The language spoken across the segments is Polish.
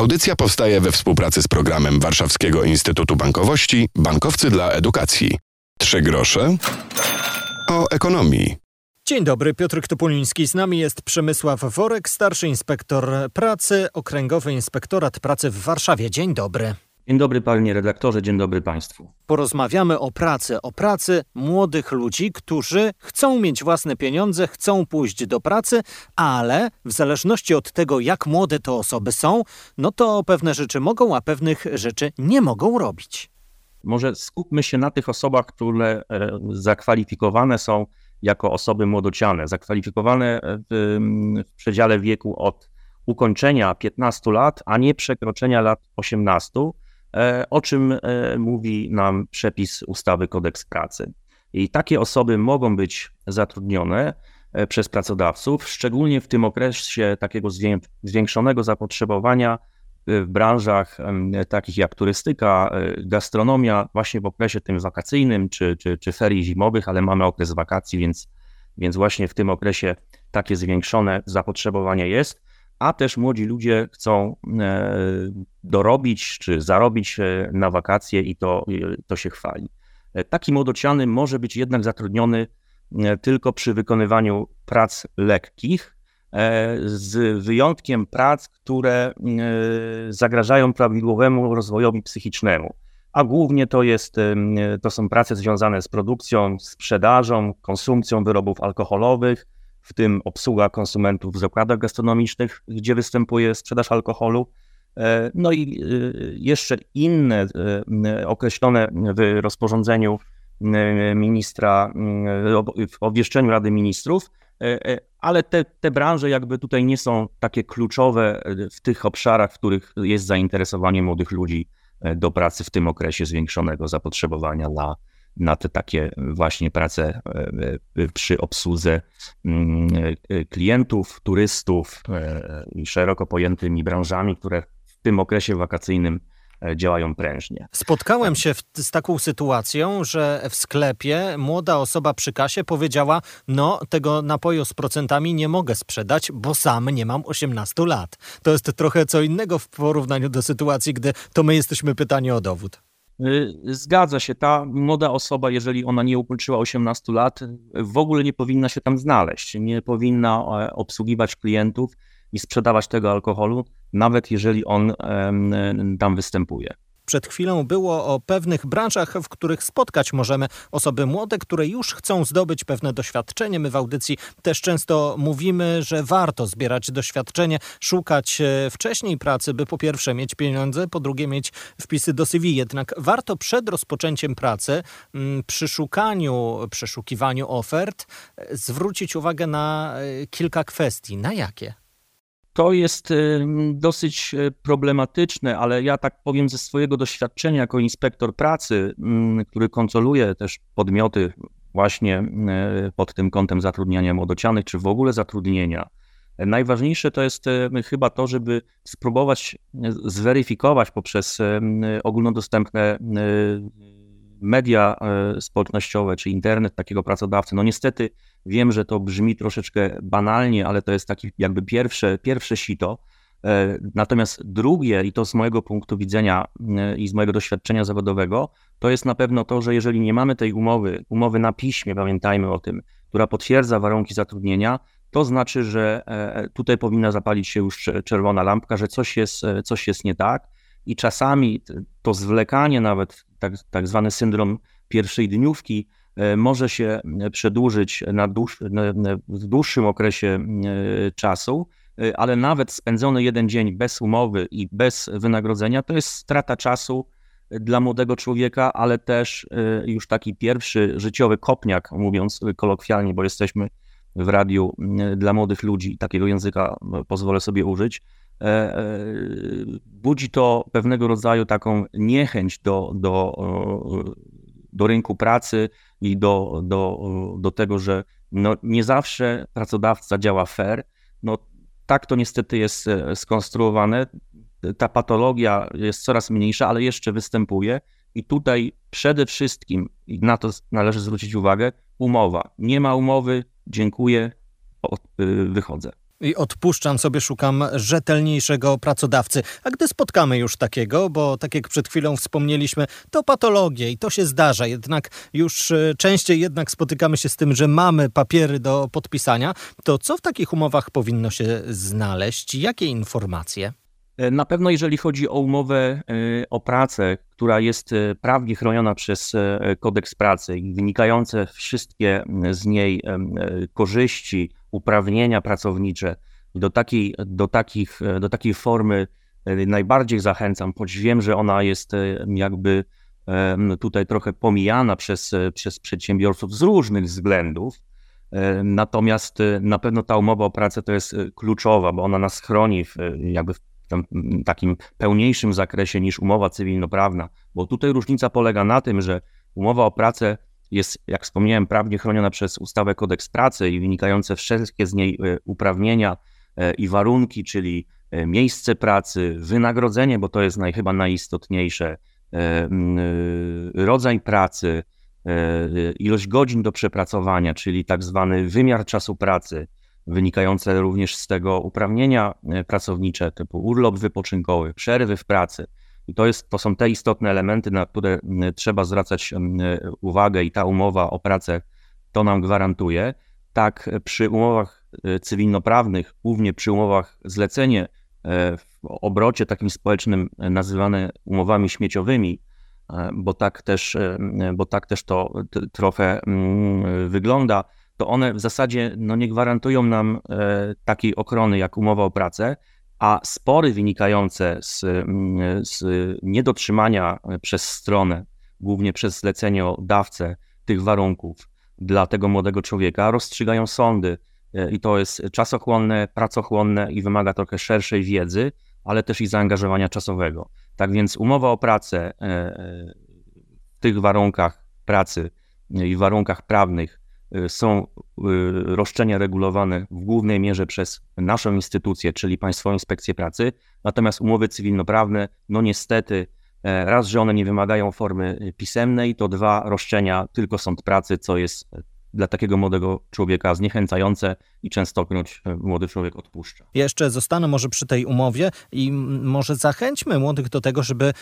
Audycja powstaje we współpracy z programem Warszawskiego Instytutu Bankowości Bankowcy dla Edukacji. Trzy grosze o ekonomii. Dzień dobry, Piotr Topuliński. Z nami jest Przemysław Worek, starszy inspektor pracy, Okręgowy Inspektorat Pracy w Warszawie. Dzień dobry. Dzień dobry panie redaktorze, dzień dobry państwu. Porozmawiamy o pracy, o pracy młodych ludzi, którzy chcą mieć własne pieniądze, chcą pójść do pracy, ale w zależności od tego, jak młode to osoby są, no to pewne rzeczy mogą, a pewnych rzeczy nie mogą robić. Może skupmy się na tych osobach, które e, zakwalifikowane są jako osoby młodociane, zakwalifikowane w, w przedziale wieku od ukończenia 15 lat, a nie przekroczenia lat 18 E, o czym e, mówi nam przepis ustawy Kodeks Pracy. I takie osoby mogą być zatrudnione e, przez pracodawców, szczególnie w tym okresie takiego zwiększonego zapotrzebowania w branżach takich jak turystyka, gastronomia, właśnie w okresie tym wakacyjnym czy, czy, czy ferii zimowych, ale mamy okres wakacji, więc, więc właśnie w tym okresie takie zwiększone zapotrzebowanie jest a też młodzi ludzie chcą e, dorobić czy zarobić e, na wakacje i to, to się chwali. E, taki młodociany może być jednak zatrudniony tylko przy wykonywaniu prac lekkich, z wyjątkiem prac, które zagrażają prawidłowemu rozwojowi psychicznemu. A głównie to, jest, to są prace związane z produkcją, sprzedażą, konsumpcją wyrobów alkoholowych, w tym obsługa konsumentów w zakładach gastronomicznych, gdzie występuje sprzedaż alkoholu. E, no i e, jeszcze inne e, określone w rozporządzeniu ministra, w obwieszczeniu Rady Ministrów, ale te, te branże jakby tutaj nie są takie kluczowe w tych obszarach, w których jest zainteresowanie młodych ludzi do pracy w tym okresie zwiększonego zapotrzebowania na, na te takie właśnie prace e, e, przy obsłudze mm, e, klientów, turystów i szeroko pojętymi branżami, które w tym okresie wakacyjnym działają prężnie. Spotkałem się w, z taką sytuacją, że w sklepie młoda osoba przy kasie powiedziała: No, tego napoju z procentami nie mogę sprzedać, bo sam nie mam 18 lat. To jest trochę co innego w porównaniu do sytuacji, gdy to my jesteśmy pytani o dowód. Y, zgadza się, ta młoda osoba, jeżeli ona nie ukończyła 18 lat, w ogóle nie powinna się tam znaleźć, nie powinna e, obsługiwać klientów i sprzedawać tego alkoholu, nawet jeżeli on tam występuje. Przed chwilą było o pewnych branżach, w których spotkać możemy osoby młode, które już chcą zdobyć pewne doświadczenie. My w audycji też często mówimy, że warto zbierać doświadczenie, szukać e, wcześniej pracy, by po pierwsze mieć pieniądze, po drugie mieć wpisy do CV. Jednak warto przed rozpoczęciem pracy, mm, przy szukaniu, przeszukiwaniu ofert, e, zwrócić uwagę na e, kilka kwestii. Na jakie? To jest y, dosyć y, problematyczne, ale ja tak powiem ze swojego doświadczenia jako inspektor pracy, mm, który kontroluje też podmioty właśnie y, pod tym kątem zatrudniania młodocianych, czy w ogóle zatrudnienia. Najważniejsze to jest chyba to, żeby spróbować zweryfikować poprzez ogólnodostępne media społecznościowe czy internet takiego pracodawcy. No niestety Wiem, że to brzmi troszeczkę banalnie, ale to jest taki jakby pierwsze, pierwsze sito. E, natomiast drugie, i to z mojego punktu widzenia e, i z mojego doświadczenia zawodowego, to jest na pewno to, że jeżeli nie mamy tej umowy, umowy na piśmie, pamiętajmy o tym, która potwierdza warunki zatrudnienia, to znaczy, że e, tutaj powinna zapalić się już czerwona lampka, że coś jest, coś jest nie tak. I czasami to zwlekanie, nawet tak, tak zwany syndrom pierwszej dniówki, E, może się e, przedłużyć na dłuż, w dłuższym okresie e, czasu, ale nawet spędzony jeden dzień bez umowy i bez wynagrodzenia to jest strata czasu dla młodego człowieka, ale też już taki pierwszy życiowy kopniak, mówiąc kolokwialnie, bo jesteśmy w radiu dla młodych ludzi, takiego języka pozwolę sobie użyć. Budzi to pewnego rodzaju taką niechęć do, do, do rynku pracy, i do, do, do tego, że no nie zawsze pracodawca działa fair. No tak to niestety jest e, skonstruowane. Ta patologia jest coraz mniejsza, ale jeszcze występuje. I tutaj przede wszystkim, i na to należy zwrócić uwagę, umowa. Nie ma umowy, dziękuję, y, wychodzę. I odpuszczam sobie, szukam rzetelniejszego pracodawcy. A gdy spotkamy już takiego, bo tak jak przed chwilą wspomnieliśmy, to patologie i to się zdarza, jednak już e, częściej jednak spotykamy się z tym, że mamy papiery do podpisania, to co w takich umowach powinno się znaleźć? Jakie informacje? E, na pewno jeżeli chodzi o umowę e, o pracę, która jest e, prawnie chroniona przez kodeks pracy i wynikające wszystkie z niej korzyści, uprawnienia pracownicze, do takiej, do takich, do takiej formy najbardziej zachęcam, choć wiem, że ona jest jakby tutaj trochę pomijana przez, przez przedsiębiorców z różnych względów. Natomiast na pewno ta umowa o pracę to jest kluczowa, bo ona nas chroni w, jakby w takim pełniejszym zakresie niż umowa cywilnoprawna, bo tutaj różnica polega na tym, że umowa o pracę jest, jak wspomniałem, prawnie chroniona przez ustawę kodeks pracy i wynikające wszystkie z niej e, uprawnienia e, i warunki, czyli e, miejsce pracy, wynagrodzenie, bo to jest naj, chyba najistotniejsze, rodzaj pracy, ilość godzin do przepracowania, czyli tak zwany wymiar czasu pracy, wynikające również z tego uprawnienia pracownicze, typu urlop wypoczynkowy, przerwy w pracy. I to, jest, to są te istotne elementy, na które trzeba zwracać e, uwagę, i ta umowa o pracę to nam gwarantuje. Tak przy umowach e, cywilnoprawnych, głównie przy umowach zlecenie w obrocie takim społecznym nazywane umowami śmieciowymi, bo tak też, bo tak też to trochę wygląda to one w zasadzie no, nie gwarantują nam e, takiej ochrony jak umowa o pracę, a spory wynikające z, mm, z niedotrzymania przez stronę, głównie przez zleceniodawcę tych warunków dla tego młodego człowieka, rozstrzygają sądy. E, I to jest czasochłonne, pracochłonne i wymaga trochę szerszej wiedzy, ale też i zaangażowania czasowego. Tak więc umowa o pracę e, w tych warunkach pracy i warunkach prawnych są y, roszczenia regulowane w głównej mierze przez naszą instytucję, czyli Państwową Inspekcję Pracy, natomiast umowy cywilnoprawne, no niestety, e, raz, że one nie wymagają formy pisemnej, to dwa, roszczenia tylko sąd pracy, co jest dla takiego młodego człowieka zniechęcające i częstokroć e, młody człowiek odpuszcza. Jeszcze zostanę może przy tej umowie i może zachęćmy młodych do tego, żeby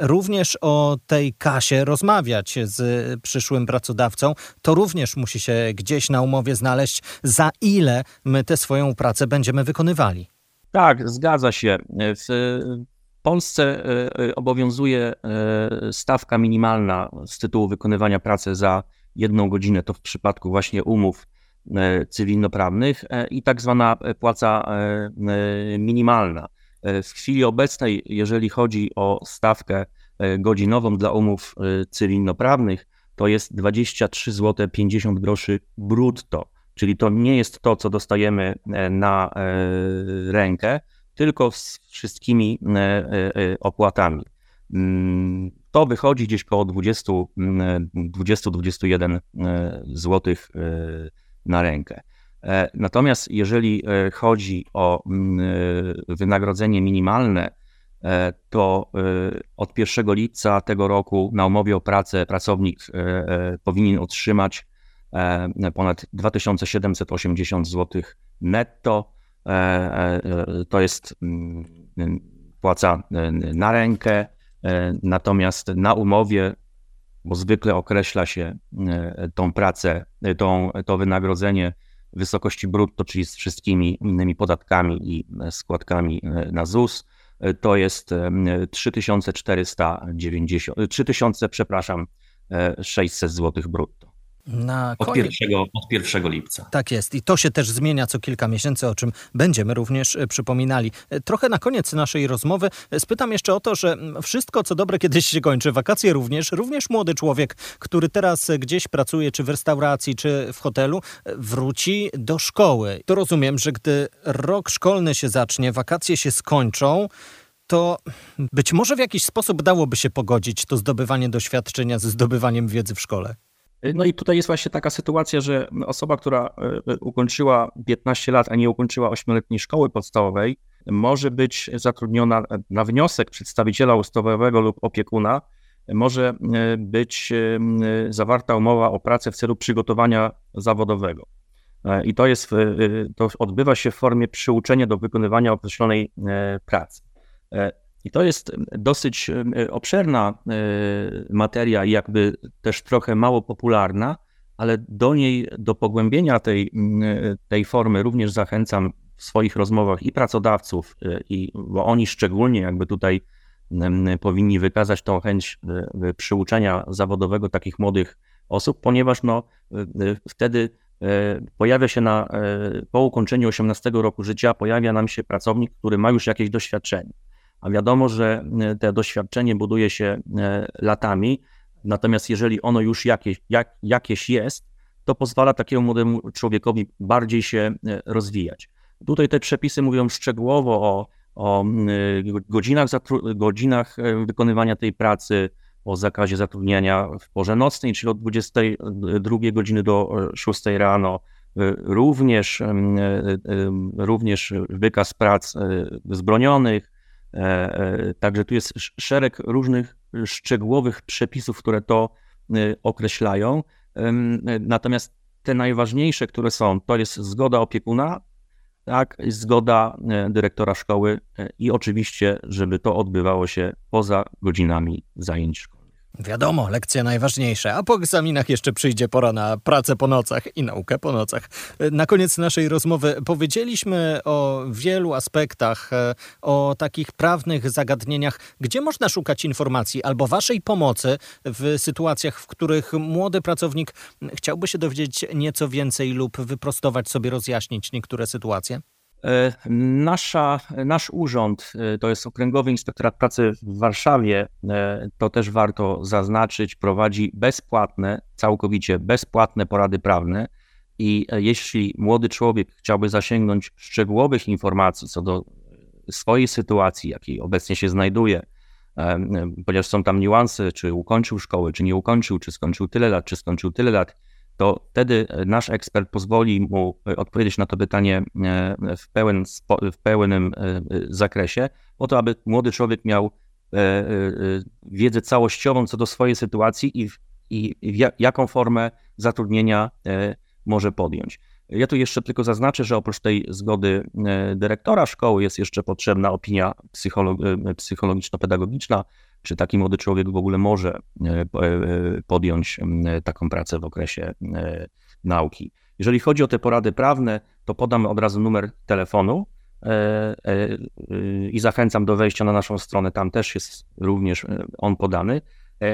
również o tej kasie rozmawiać z przyszłym pracodawcą. To również musi się gdzieś na umowie znaleźć, za ile my tę swoją pracę będziemy wykonywali. Tak, zgadza się. W Polsce e, obowiązuje e, stawka minimalna z tytułu wykonywania pracy za jedną godzinę, to w przypadku właśnie umów e, cywilnoprawnych e, i tak zwana płaca e, minimalna. W chwili obecnej, jeżeli chodzi o stawkę godzinową dla umów cywilnoprawnych, to jest 23 zł 50 groszy brutto, czyli to nie jest to, co dostajemy na rękę, tylko z wszystkimi opłatami. To wychodzi gdzieś koło 20-21 zł na rękę. E, natomiast jeżeli e, chodzi o mm, e, wynagrodzenie minimalne, to od 1 lipca tego roku na umowie o pracę pracownik powinien otrzymać ponad 2780 zł netto. To jest mm, płaca na rękę. E, natomiast na umowie, bo zwykle określa się e, tą pracę, e, tą, to wynagrodzenie w wysokości brutto, czyli z wszystkimi innymi podatkami i składkami na ZUS, to jest 3490, 3000, przepraszam, 600 zł brutto. Na od, pierwszego, od 1 lipca. Tak jest i to się też zmienia co kilka miesięcy, o czym będziemy również e, przypominali. E, trochę na koniec naszej rozmowy e, spytam jeszcze o to, że wszystko co dobre kiedyś się kończy, wakacje również, również młody człowiek, który teraz gdzieś pracuje, czy w restauracji, czy w hotelu, wróci do szkoły. To rozumiem, że gdy rok szkolny się zacznie, wakacje się skończą, to być może w jakiś sposób dałoby się pogodzić to zdobywanie doświadczenia ze zdobywaniem wiedzy w szkole. No i tutaj jest właśnie taka sytuacja, że osoba, która e, e, ukończyła 15 lat, a nie ukończyła 8-letniej szkoły podstawowej, może być zatrudniona na wniosek przedstawiciela ustawowego lub opiekuna, może e, być zawarta umowa o pracę w celu przygotowania zawodowego. I to jest, to odbywa się w formie przyuczenia do wykonywania określonej pracy. I to jest dosyć obszerna materia i jakby też trochę mało popularna, ale do niej, do pogłębienia tej, tej formy również zachęcam w swoich rozmowach i pracodawców, i, bo oni szczególnie jakby tutaj powinni wykazać tą chęć przyuczenia zawodowego takich młodych osób, ponieważ no, wtedy pojawia się na, po ukończeniu 18 roku życia, pojawia nam się pracownik, który ma już jakieś doświadczenie. A wiadomo, że to doświadczenie buduje się latami, natomiast jeżeli ono już jakieś, jak, jakieś jest, to pozwala takiemu młodemu człowiekowi bardziej się rozwijać. Tutaj te przepisy mówią szczegółowo o o y, godzinach, godzinach e, wykonywania tej pracy, o zakazie zatrudniania w porze nocnej, czyli od 22 godziny do 6 e, rano. E, również, również wykaz prac zbronionych. Także tu jest szereg różnych szczegółowych przepisów, które to określają. Natomiast te najważniejsze, które są, to jest zgoda opiekuna, tak, zgoda e, dyrektora szkoły e, i oczywiście, żeby to odbywało się poza godzinami zajęć szkoły. Wiadomo, lekcja najważniejsza, a po egzaminach jeszcze przyjdzie pora na pracę po nocach i naukę po nocach. Na koniec naszej rozmowy powiedzieliśmy o wielu aspektach, e, o takich prawnych zagadnieniach, gdzie można szukać informacji albo waszej pomocy w sytuacjach, w których młody pracownik chciałby się dowiedzieć nieco więcej lub wyprostować sobie, rozjaśnić niektóre sytuacje? E, nasza, nasz urząd, e, to jest Okręgowy Inspektorat Pracy w Warszawie, e, to też warto zaznaczyć, prowadzi bezpłatne, całkowicie bezpłatne porady prawne. I jeśli młody człowiek chciałby zasięgnąć szczegółowych informacji co do swojej sytuacji, jakiej obecnie się znajduje, ponieważ są tam niuanse, czy ukończył szkołę, czy nie ukończył, czy skończył tyle lat, czy skończył tyle lat, to wtedy nasz ekspert pozwoli mu e, odpowiedzieć na to pytanie e, w, pełen, w pełnym e, zakresie, po to, aby młody człowiek miał wiedzę całościową co do swojej sytuacji i, i jaką formę zatrudnienia może podjąć. Ja tu jeszcze tylko zaznaczę, że oprócz tej zgody dyrektora szkoły jest jeszcze potrzebna opinia psychologiczno-pedagogiczna czy taki młody człowiek w ogóle może e, e, podjąć taką pracę w okresie e, nauki. Jeżeli chodzi o te porady prawne, to podam od razu numer telefonu i zachęcam do wejścia na naszą stronę. Tam też jest również on podany,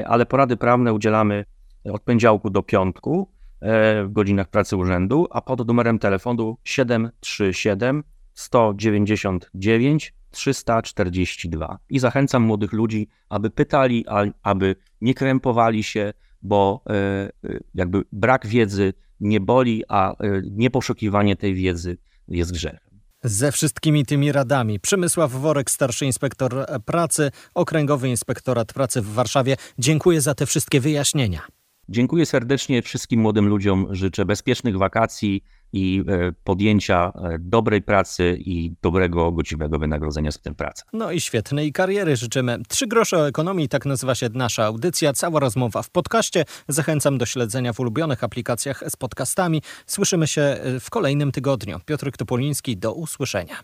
ale porady prawne udzielamy od poniedziałku do piątku w godzinach pracy urzędu, a pod numerem telefonu 737 199 342. I zachęcam młodych ludzi, aby pytali, aby nie krępowali się, bo e, e, jakby brak wiedzy nie boli, a e, nieposzukiwanie tej wiedzy jest grzechem. Ze wszystkimi tymi radami Przemysław Worek, starszy inspektor pracy, Okręgowy Inspektorat Pracy w Warszawie. Dziękuję za te wszystkie wyjaśnienia. Dziękuję serdecznie wszystkim młodym ludziom. Życzę bezpiecznych wakacji i e, podjęcia e, dobrej pracy i dobrego, godziwego wynagrodzenia za tę pracę. No i świetnej kariery życzymy. Trzy grosze o ekonomii, tak nazywa się nasza audycja. Cała rozmowa w podcaście. Zachęcam do śledzenia w ulubionych aplikacjach z podcastami. Słyszymy się e, w kolejnym tygodniu. Piotr Topoliński, do usłyszenia.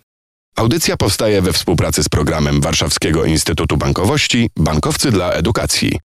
Audycja powstaje we współpracy z programem Warszawskiego Instytutu Bankowości Bankowcy dla Edukacji.